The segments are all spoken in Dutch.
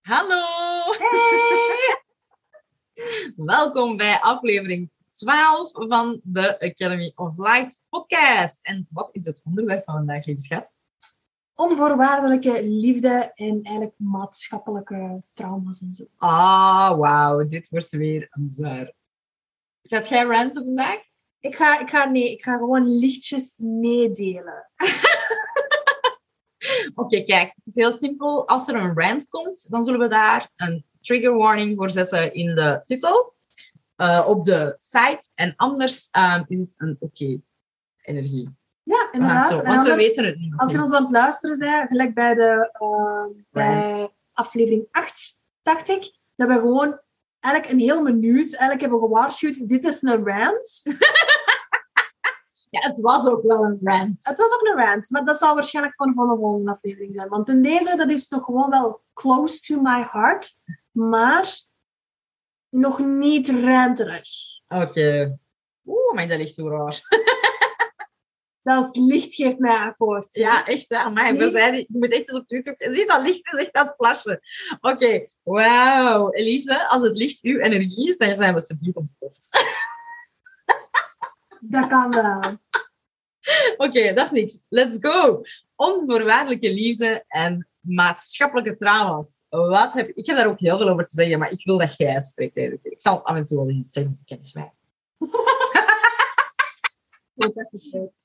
Hallo! Hey! Welkom bij aflevering 12 van de Academy of Light podcast. En wat is het onderwerp van vandaag, lieve schat? Onvoorwaardelijke liefde en eigenlijk maatschappelijke trauma's en zo. Ah, wauw, dit wordt weer een zwaar. Gaat jij ranten vandaag? Ik ga, ik ga, nee, ik ga gewoon lichtjes meedelen. Oké, kijk, het is heel simpel. Als er een rant komt, dan zullen we daar een trigger warning voor zetten in de titel. eh, op de site. En anders ehm, is het een oké energie. Ja, inderdaad. zo, En want we weten het niet. Als je ons aan het luisteren bent, gelijk bij, de, eh, bij aflevering 8, dacht ik, dat we gewoon eigenlijk een heel minuut eigenlijk hebben gewaarschuwd, dit is een rant. Ja, het was ook wel een rant. Het was ook een rant, maar dat zal waarschijnlijk van voor de volgende aflevering zijn. Want in deze, dat is nog gewoon wel close to my heart, maar nog niet ranterig. Oké. Oeh, maar dat ligt raar. Zelfs licht geeft mij akkoord. Ja, echt. hè. Amai, we Nee. zijn, je moet echt eens op YouTube... Zie, dat licht is echt aan het flashen. Oké, wauw. Elise, als het licht uw energie is, dan zijn we subliep ontploft. Dat kan wel. Oké, dat is niks. Let's go. Onvoorwaardelijke liefde en maatschappelijke trauma's. Wat heb ik heb daar ook heel veel over te zeggen, maar ik wil dat jij spreekt eigenlijk. Ik zal af en toe wel iets zeggen, kennis mij.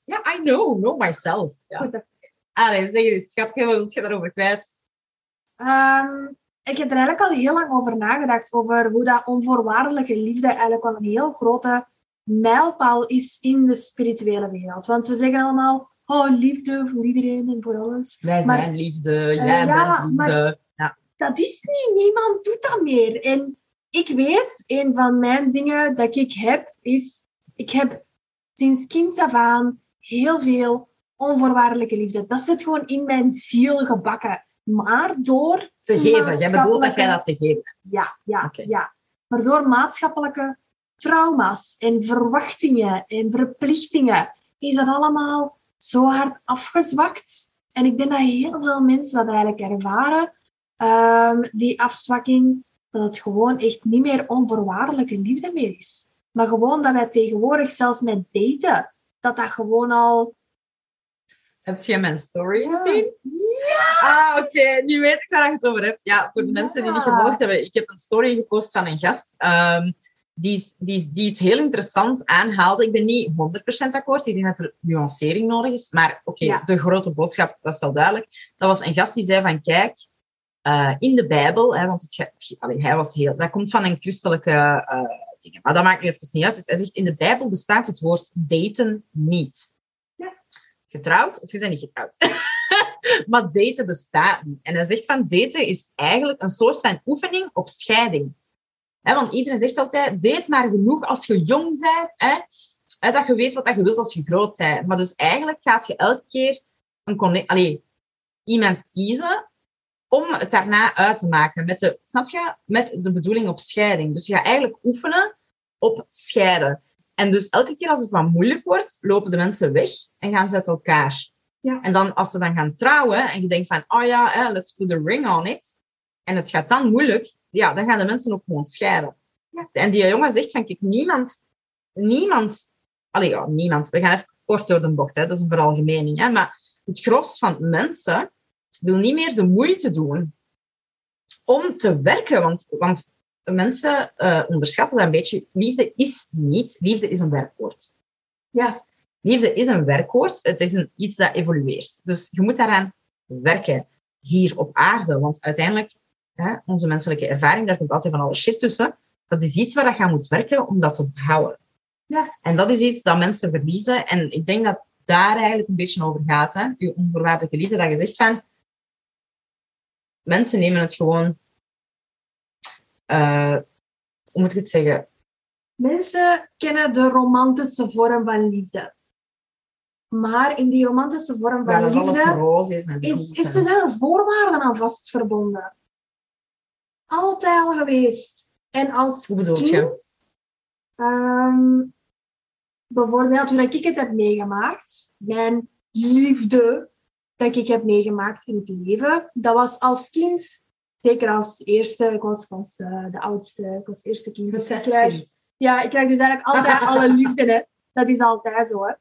Ja, I know, know myself. Ja. Allee, zeg eens, schatje, wat wil je daarover kwijt? Ehm, ik heb er eigenlijk al heel lang over nagedacht, over hoe dat onvoorwaardelijke liefde eigenlijk wel een heel grote mijlpaal is in de spirituele wereld. Want we zeggen allemaal, oh, liefde voor iedereen en voor alles. Wij Maar- zijn liefde, jij ja, bent liefde. Ja. Dat is niet, niemand doet dat meer. En ik weet, een van mijn dingen dat ik heb, is, ik heb sinds kinds af aan heel veel onvoorwaardelijke liefde. Dat zit gewoon in mijn ziel gebakken. Maar door Te geven. Jij bedoelt dat jij dat te geven hebt. Ja, ja, ja. Maar door maatschappelijke trauma's en verwachtingen en verplichtingen is dat allemaal zo hard afgezwakt. En ik denk dat heel veel mensen dat eigenlijk ervaren, ehm, die afzwakking, dat het gewoon echt niet meer onvoorwaardelijke liefde meer is. Maar gewoon dat wij tegenwoordig zelfs met daten, dat dat gewoon al... Heb je mijn story Ja. gezien? Ah, oké. Nu weet ik waar je het over hebt. Ja, voor de Ja. mensen die niet gevolgd hebben. Ik heb een story gepost van een gast ehm, die, die, die iets heel interessant aanhaalde. Ik ben niet 100% akkoord. Ik denk dat er nuancering nodig is. Maar oké, Ja. de grote boodschap, dat is wel duidelijk. Dat was een gast die zei van, kijk, eh, in de Bijbel, hè, want het, allee, hij was heel, dat komt van een christelijke eh dingen. Maar dat maakt nu even niet uit. Dus hij zegt, in de Bijbel bestaat het woord daten niet. Ja. Getrouwd of je bent niet getrouwd. maar daten bestaat niet. En hij zegt van daten is eigenlijk een soort van oefening op scheiding. Hè, want iedereen zegt altijd, date maar genoeg als je jong bent. Hè, hè, dat je weet wat je wilt als je groot bent. Maar dus eigenlijk gaat je elke keer een allee, iemand kiezen om het daarna uit te maken. Met de, snap je? Met de bedoeling op scheiding. Dus je gaat eigenlijk oefenen op scheiden. En dus elke keer als het wat moeilijk wordt, lopen de mensen weg en gaan ze uit elkaar. Ja. En dan als ze dan gaan trouwen en je denkt van, oh ja, let's put a ring on it. En het gaat dan moeilijk, ja, dan gaan de mensen ook gewoon scheiden. Ja. En die jongen zegt van, kijk, niemand, niemand, allee, ja, niemand, we gaan even kort door de bocht, hè, dat is een veralgemening, hè, maar het gros van mensen wil niet meer de moeite doen om te werken, want, want mensen eh, onderschatten dat een beetje. Liefde is niet, liefde is een werkwoord. Ja, Liefde is een werkwoord, het is een, iets dat evolueert. Dus je moet daaraan werken, hier op aarde. Want uiteindelijk, hè, onze menselijke ervaring, daar komt altijd van alle shit tussen. Dat is iets waar dat je aan moet werken om dat te behouden. Ja. En dat is iets dat mensen verliezen. En ik denk dat daar eigenlijk een beetje over gaat. Hè? Je onvoorwaardelijke liefde. Dat je zegt van... Mensen nemen het gewoon... eh, hoe moet ik het zeggen? Mensen kennen de romantische vorm van liefde. Maar in die romantische vorm van liefde is. Is, er zijn voorwaarden aan vast verbonden. Altijd al geweest. En als Hoe bedoel je? kind, ehm, bijvoorbeeld hoe dat ik het heb meegemaakt, mijn liefde dat ik heb meegemaakt in het leven, dat was als kind, zeker als eerste, ik was, eh, de oudste, ik was eerste kind. Dus ik krijg, ja, ik krijg dus eigenlijk altijd alle liefde. Hè. Dat is altijd zo. Hè.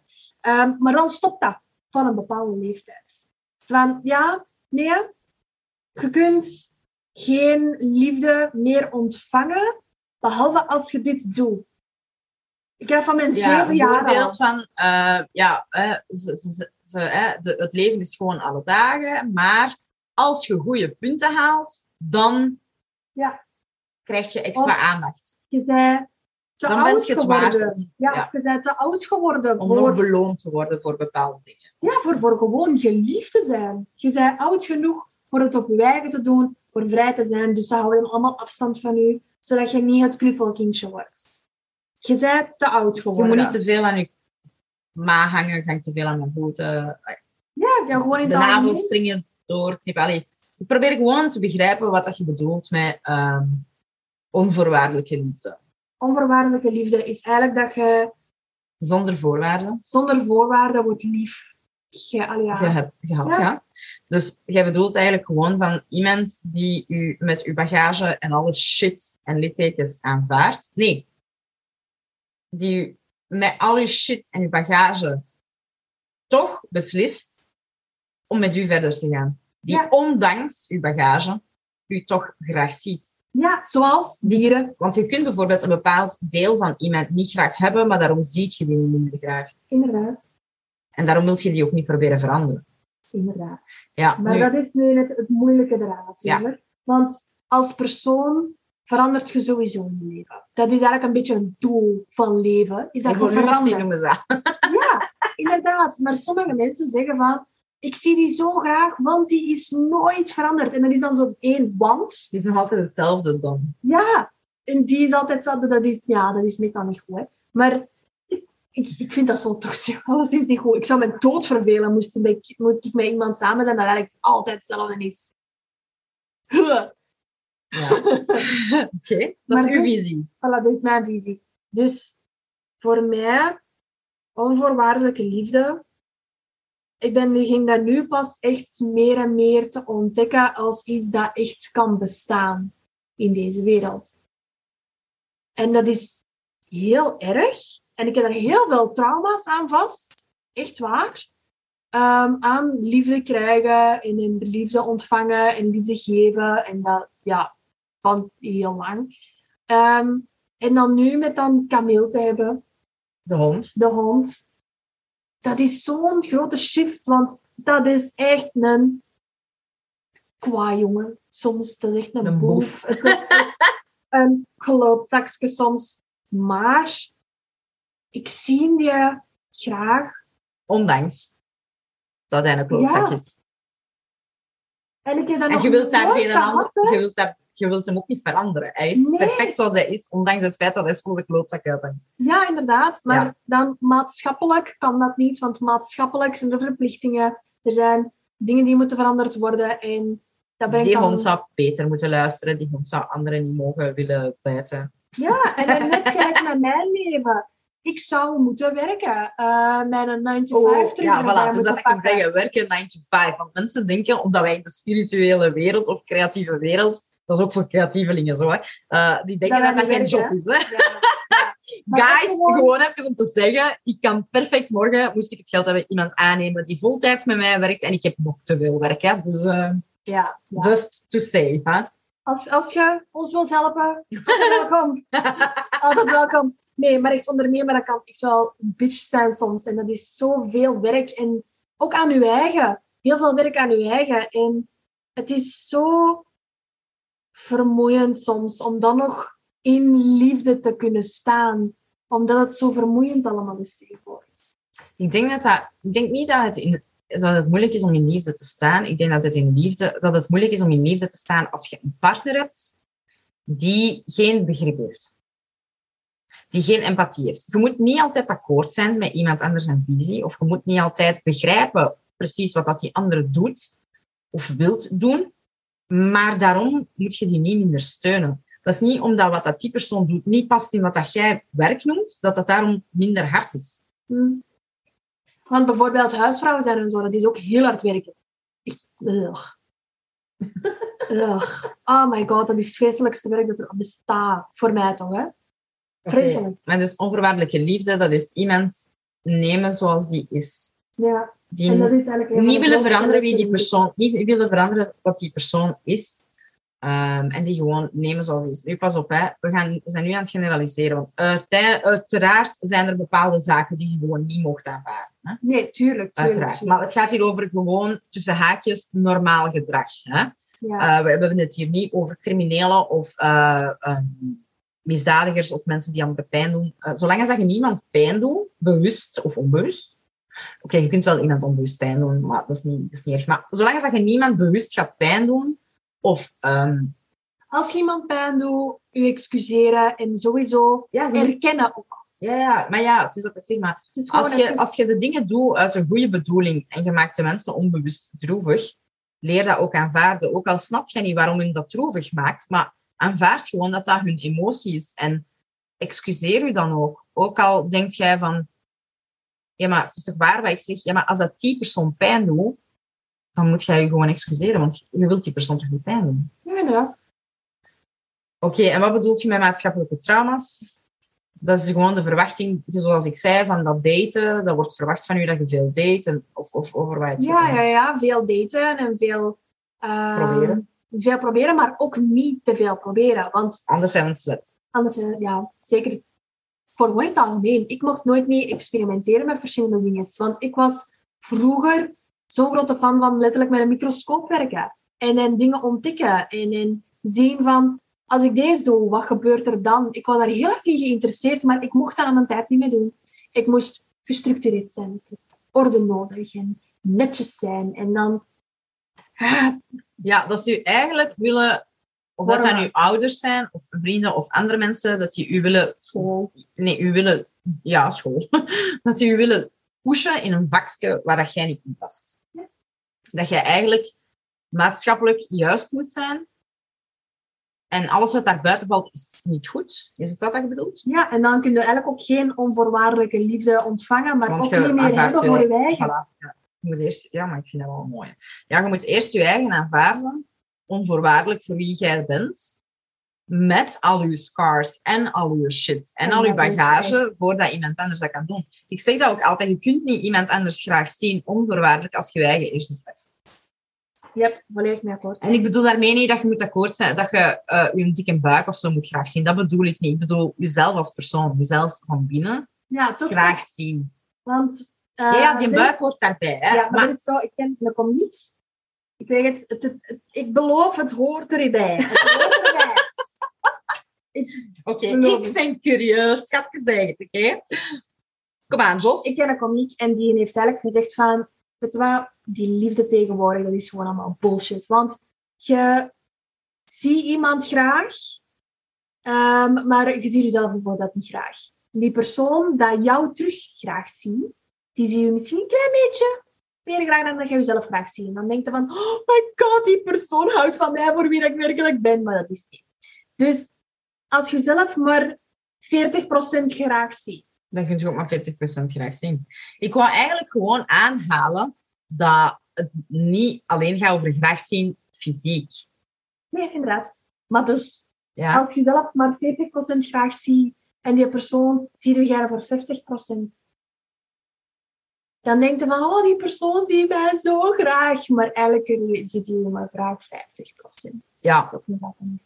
Ehm, maar dan stopt dat van een bepaalde leeftijd. Dus van, ja, nee, je kunt geen liefde meer ontvangen, behalve als je dit doet. Ik heb van mijn Ja, zeven een jaar al. voorbeeld van, eh, ja, ze, ze, ze, ze, hè, de, het leven is gewoon alle dagen, maar als je goede punten haalt, dan Ja. krijg je extra Of- aandacht. Je bent te Dan oud je geworden. om, Ja, je bent te oud geworden om voor, beloond te worden voor bepaalde dingen. ja, voor, voor gewoon geliefd te zijn. Je bent oud genoeg voor het op je eigen te doen, voor vrij te zijn. Dus ze houden allemaal afstand van je, zodat je niet het knuffelkindje wordt. Je bent te oud Je geworden. moet niet te veel aan je maag hangen, ga ik te veel aan mijn voeten. Ja, ja, gewoon in de navelstringen doorknippen. Allee, ik probeer gewoon te begrijpen wat dat je bedoelt met ehm, onvoorwaardelijke liefde. Onvoorwaardelijke liefde is eigenlijk dat je Zonder voorwaarden. zonder voorwaarden wordt lief. Hebt gehad, Ja. ja. Dus jij bedoelt eigenlijk gewoon van iemand die u met uw bagage en alle shit en littekens aanvaardt. Nee. Die u met al uw shit en uw bagage toch beslist om met u verder te gaan. Die Ja. ondanks uw bagage u toch graag ziet. ja, zoals dieren, Want je kunt bijvoorbeeld een bepaald deel van iemand niet graag hebben, maar daarom ziet je die niet minder graag. inderdaad. En daarom wil je die ook niet proberen veranderen. inderdaad. Ja, Maar nu- dat is nu het, het moeilijke eraan natuurlijk. Want als persoon verandert je sowieso in je leven. Dat is eigenlijk een beetje het doel van leven. Is dat evolutie noemen ze dat. Ja, inderdaad. Maar sommige mensen zeggen van... Ik zie die zo graag, want die is nooit veranderd. En dat is dan zo één want. Het is nog altijd hetzelfde dan. Ja, en die is altijd hetzelfde. Dat is, ja, dat is meestal niet goed. Hè. Maar ik, ik, vind dat zo toxisch. Alles is niet goed. Ik zou me dood vervelen moest ik, moet ik met iemand samen zijn dat eigenlijk altijd hetzelfde is. Huh. Ja. Oké, dat is uw dus- visie. Voilà, dat is mijn visie. Dus voor mij, onvoorwaardelijke liefde. Ik ben begin dat nu pas echt meer en meer te ontdekken als iets dat echt kan bestaan in deze wereld. En dat is heel erg. En ik heb er heel veel trauma's aan vast. Echt waar. Ehm, aan liefde krijgen en in liefde ontvangen en liefde geven. En dat, ja, van heel lang. Ehm, en dan nu met dan Camille te hebben, De hond. de hond. Dat is zo'n grote shift, want dat is echt een qua jongen. Soms, dat is echt een, Een boef. Echt een klootzakje soms. Maar ik zie die graag. Ondanks dat hij een klootzak Ja. is. En ik heb dat En je wilt, daar geen ander, je, wilt dat, je wilt hem ook niet veranderen. Hij is Nee. perfect zoals hij is, ondanks het feit dat hij soms een klootzak uithangt. Ja, inderdaad. Maar Ja. dan maatschappelijk kan dat niet, want maatschappelijk zijn er verplichtingen. Er zijn dingen die moeten veranderd worden. En dat brengt Die dan... hond zou beter moeten luisteren. Die hond zou anderen niet mogen willen bijten. Ja, en dan net gelijk met mijn leven. Ik zou moeten werken. met een 9 to 5 terug ja, voilà. Dus dat ik pakken. zeggen, werken 9 to 5. Want mensen denken, omdat wij in de spirituele wereld of creatieve wereld, dat is ook voor creatievelingen zo, hè, eh, die denken Dat dat geen job is. Hè. Ja, ja. Guys, gewoon- gewoon... even om te zeggen, ik kan perfect morgen, moest ik het geld hebben, iemand aannemen die voltijds met mij werkt en ik heb nog te veel werk. Hè. Dus eh, Ja, ja. just to say. Hè. Als, als je ons wilt helpen, altijd welkom. Altijd welkom. Nee, maar echt ondernemen, dat kan echt wel een bitch zijn soms. En dat is zoveel werk. En ook aan je eigen. Heel veel werk aan je eigen. En het is zo vermoeiend soms om dan nog in liefde te kunnen staan. Omdat het zo vermoeiend allemaal is tegenwoordig. Ik denk, dat dat, ik denk niet dat het, dat het moeilijk is om in liefde te staan. Ik denk dat het, in liefde, dat het moeilijk is om in liefde te staan als je een partner hebt die geen begrip heeft. Die geen empathie heeft. Je moet niet altijd akkoord zijn met iemand anders zijn visie. Of je moet niet altijd begrijpen precies wat dat die andere doet of wilt doen. Maar daarom moet je die niet minder steunen. Dat is niet omdat wat dat die persoon doet niet past in wat dat jij werk noemt, dat dat daarom minder hard is. Hmm. Want bijvoorbeeld huisvrouwen zijn en zo, dat is ook heel hard werken. Echt, ugh. Ugh. Oh my god, dat is het vreselijkste werk dat er bestaat. Voor mij toch, hè? Vreselijk. Dus onvoorwaardelijke liefde, dat is iemand nemen zoals die is. Ja. Die En dat is eigenlijk niet willen veranderen wie die persoon, niet willen veranderen wat die persoon is. Ehm, en die gewoon nemen zoals die is. Nu, pas op, hè. We, gaan, we zijn nu aan het generaliseren. Want uiteraard zijn er bepaalde zaken die je gewoon niet mocht aanvaarden. Hè? Nee, tuurlijk, tuurlijk. Maar het gaat hier over gewoon tussen haakjes normaal gedrag. Hè? Ja. Eh, we hebben het hier niet over criminelen of eh, ehm, misdadigers of mensen die anderen pijn doen. Eh, zolang als dat je niemand pijn doet, bewust of onbewust. Oké, je kunt wel iemand onbewust pijn doen, maar dat is niet, dat is niet erg. Maar zolang als dat je niemand bewust gaat pijn doen, of ehm, Als je iemand pijn doet, je excuseren en sowieso ja, je- erkennen ook. ja, ja, maar ja, het is dat ik zeg, maar als je, als je de dingen doet uit een goede bedoeling en je maakt de mensen onbewust droevig, leer dat ook aanvaarden. Ook al snap je niet waarom hun dat droevig maakt, maar aanvaard gewoon dat dat hun emotie is. En excuseer u dan ook. Ook al denkt jij van, ja, maar het is toch waar wat ik zeg? Ja, maar als dat die persoon pijn doet, dan moet jij je gewoon excuseren, want je wilt die persoon toch niet pijn doen? Ja, inderdaad. Oké, en wat bedoelt je met maatschappelijke trauma's? Dat is gewoon de verwachting, zoals ik zei, van dat daten. Dat wordt verwacht van u dat je veel date. En, of, of over wat je Ja, ja, ja. Veel daten en veel... eh, Proberen. Veel proberen, maar ook niet te veel proberen. Want Anders zijn het slet. anders, eh, ja, zeker voor gewoon het algemeen. Ik mocht nooit mee experimenteren met verschillende dingen. Want ik was vroeger zo'n grote fan van letterlijk met een microscoop werken. En, en dingen ontdekken. En, en zien van, als ik deze doe, wat gebeurt er dan? Ik was daar heel erg in geïnteresseerd, maar ik mocht dat aan mijn tijd niet meer doen. Ik moest gestructureerd zijn. Ik orde nodig en netjes zijn. En dan... ah, Ja, dat ze u eigenlijk willen, of dat dan uw ouders zijn, of vrienden of andere mensen, dat die u willen, School. nee, u willen, ja, school, dat die u willen pushen in een vakje waar dat jij niet in past. Ja. Dat jij eigenlijk maatschappelijk juist moet zijn. En alles wat daar buiten valt, is niet goed. Is het dat dat je bedoelt? Ja, en dan kun je eigenlijk ook geen onvoorwaardelijke liefde ontvangen, maar Want ook niet meer hebben voor je eigen. Voilà. Ja. Je moet eerst, ja, maar ik vind dat wel mooi. Ja, je moet eerst je eigen aanvaarden, onvoorwaardelijk voor wie jij bent, met al je scars en al je shit en al je bagage, voordat iemand anders dat kan doen. Ik zeg dat ook altijd, je kunt niet iemand anders graag zien, onvoorwaardelijk, als je je eigen eerst niet vast. Yep, volledig mee akkoord. En ik bedoel daarmee niet dat je moet akkoord zijn, dat je eh, je een dikke buik of zo moet graag zien. Dat bedoel ik niet. Ik bedoel jezelf als persoon, jezelf van binnen Ja, toch? graag zien. Want... eh, Ja, ja, die buik hoort daarbij. Hè? Ja, maar, maar dat is zo, ik ken een komiek. Ik weet het, het, het, het- ik beloof, het hoort erbij. Het hoort erbij. Oké, ik ben curieus, schat gezegd, oké? Kom aan, Jos. ik ken een komiek en die heeft eigenlijk gezegd van, weet je wat, die liefde tegenwoordig, dat is gewoon allemaal bullshit. Want je ziet iemand graag, ehm, maar je ziet jezelf bijvoorbeeld niet graag. Die persoon dat jou terug graag ziet, die zie je misschien een klein beetje meer graag dan dat je jezelf graag ziet. Dan denk je van, oh my god, die persoon houdt van mij voor wie ik werkelijk ben, maar dat is niet. Dus als je zelf maar 40% graag ziet, Dan kun je ook maar 40% graag zien. Ik wou eigenlijk gewoon aanhalen dat het niet alleen gaat over graag zien fysiek. Nee, inderdaad. Maar dus, Ja? als je zelf maar 40% graag ziet en die persoon zie je jij voor 50%, dan denk je van, oh, die persoon ziet mij zo graag. Maar eigenlijk ziet hij maar graag 50%. Ja, niet.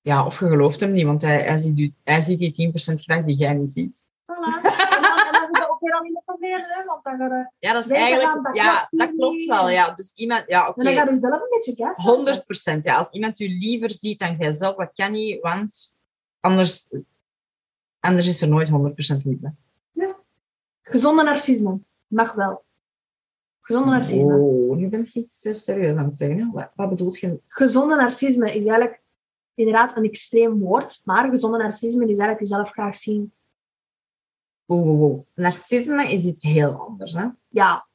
ja, of je gelooft hem niet, want hij, hij, ziet, hij ziet die 10% graag die jij niet ziet. Voilà. En dan, en dan moet je ook weer aan iemand proberen, hè, want dan ga je, Ja, dat is je eigenlijk... dat ja, klopt dat niet. klopt wel. Ja. Dus iemand... Ja, oké. en dan ga je zelf een beetje gas. 100 procent. Ja, als iemand u liever ziet dan jijzelf, dat kan niet, want anders, anders is er nooit 100 procent liefde. Ja. Gezonde narcisme. Mag wel. Gezonde narcisme. Oh, nu ben je iets serieus aan het zeggen. Wat, wat bedoel je? Gezonde narcisme is eigenlijk inderdaad een extreem woord, maar gezonde narcisme is eigenlijk jezelf graag zien. Wow, wow, wow. Narcisme is iets heel anders. Hè? Ja,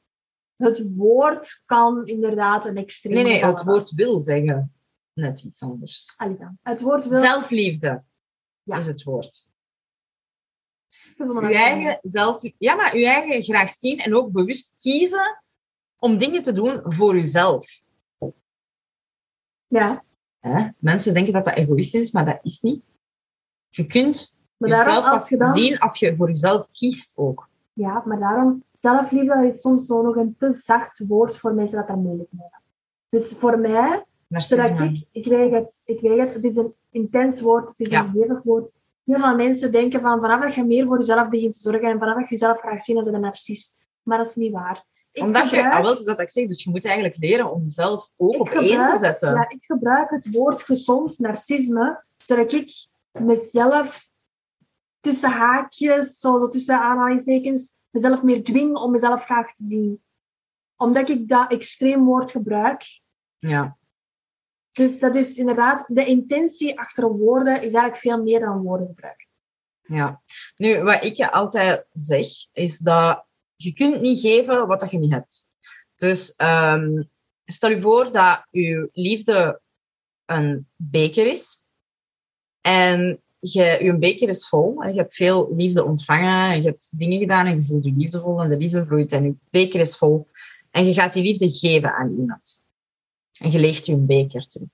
het woord kan inderdaad een extreem Nee, nee, het woord wil zeggen net iets anders. Allee dan. Het woord wil... Zelfliefde Ja. is het woord. Narcisme. eigen zelf, ja, maar uw eigen graag zien en ook bewust kiezen om dingen te doen voor uzelf. Ja, Hè? Mensen denken dat dat egoïstisch is, maar dat is niet. Je kunt maar daarom jezelf als je dan... zien als je voor jezelf kiest ook. Ja, maar daarom... Zelfliefde is soms zo nog een te zacht woord voor mensen dat daar moeilijk mee hebben. Dus voor mij Zodat ik, ik weet het, ik weet het, het is een intens woord, het is Ja. een hevig woord. Heel veel mensen denken van vanaf dat je meer voor jezelf begint te zorgen en vanaf dat je jezelf graag ziet als een narcist. Maar dat is niet waar. Ik Omdat je, gebruik- wel, het is dat ik zeg, dus je moet eigenlijk leren om jezelf ook Ik op één te zetten. ja, ik gebruik het woord gezond narcisme, zodat ik mezelf tussen haakjes, zo, zo tussen aanhalingstekens, mezelf meer dwing om mezelf graag te zien. Omdat ik dat extreem woord gebruik, Ja. Dus dat is inderdaad, de intentie achter woorden is eigenlijk veel meer dan woordengebruik. Ja. Nu, wat ik je altijd zeg, is dat je kunt niet geven wat je niet hebt. Dus ehm, stel je voor dat je liefde een beker is. En je, je beker is vol. Je hebt veel liefde ontvangen. En je hebt dingen gedaan en je voelt je liefdevol. En de liefde vloeit en je beker is vol. En je gaat die liefde geven aan iemand. En je leegt je beker terug.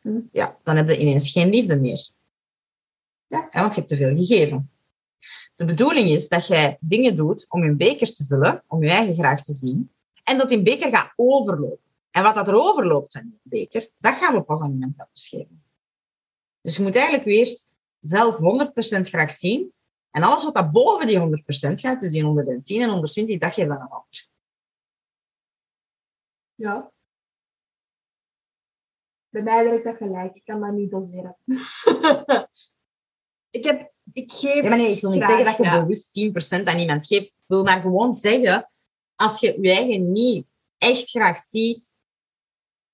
Hm. Ja, dan heb je ineens geen liefde meer. Ja. Ja, want je hebt te veel gegeven. De bedoeling is dat jij dingen doet om je beker te vullen, om je eigen graag te zien, en dat die beker gaat overlopen. En wat dat er overloopt van die beker, dat gaan we pas aan iemand anders geven. Dus je moet eigenlijk eerst zelf 100% graag zien, en alles wat dat boven die 100% gaat, dus die 110 en 120, dat geef je aan een ander. Ja. Bij mij werkt dat gelijk. Ik kan dat niet doseren. ik, heb, ik geef... Ja, maar nee, ik wil niet graag, zeggen dat je ja. bewust 10% aan iemand geeft. Ik wil maar gewoon zeggen, als je je eigen niet echt graag ziet,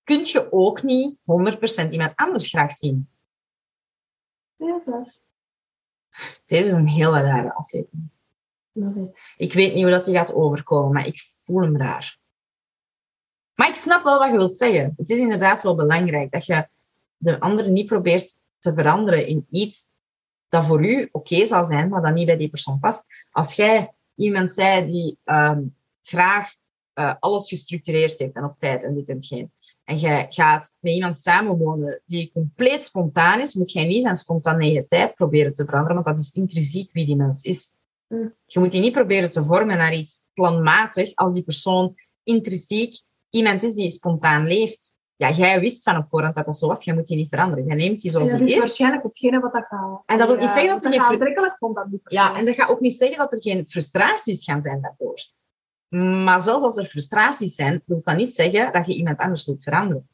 kun je ook niet 100% iemand anders graag zien. Ja, dat is waar. Deze is een hele rare aflevering. Ik weet niet hoe dat die gaat overkomen, maar ik voel hem raar. Maar ik snap wel wat je wilt zeggen. Het is inderdaad wel belangrijk dat je de anderen niet probeert te veranderen in iets dat voor u oké zal zijn, maar dat niet bij die persoon past. Als jij iemand zei die ehm, graag eh, alles gestructureerd heeft en op tijd en dit en hetgeen, en jij gaat met iemand samenwonen die compleet spontaan is, moet jij niet zijn spontaneïteit proberen te veranderen, want dat is intrinsiek wie die mens is. Mm. Je moet die niet proberen te vormen naar iets planmatig als die persoon intrinsiek iemand is die spontaan leeft. Ja, jij wist van op voorhand dat dat zo was. Jij moet die niet veranderen. Jij neemt die zoals dat die is is. waarschijnlijk hetgene wat dat gaat. En dat wil niet zeggen dat er geen aantrekkelijk vond dat Ja, en dat gaat ook niet zeggen dat er geen frustraties gaan zijn daardoor. Maar zelfs als er frustraties zijn, wil dat niet zeggen dat je iemand anders moet veranderen.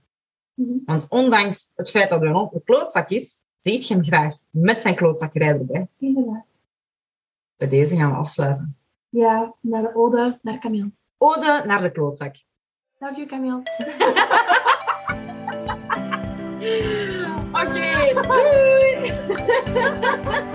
Mhm. Want ondanks het feit dat er een klootzak is, ziet je hem graag met zijn klootzakkerij erbij. Inderdaad. Bij deze gaan we afsluiten. Ja, naar de ode, naar Camille. Ode naar de klootzak. Love you, Camille. Doei!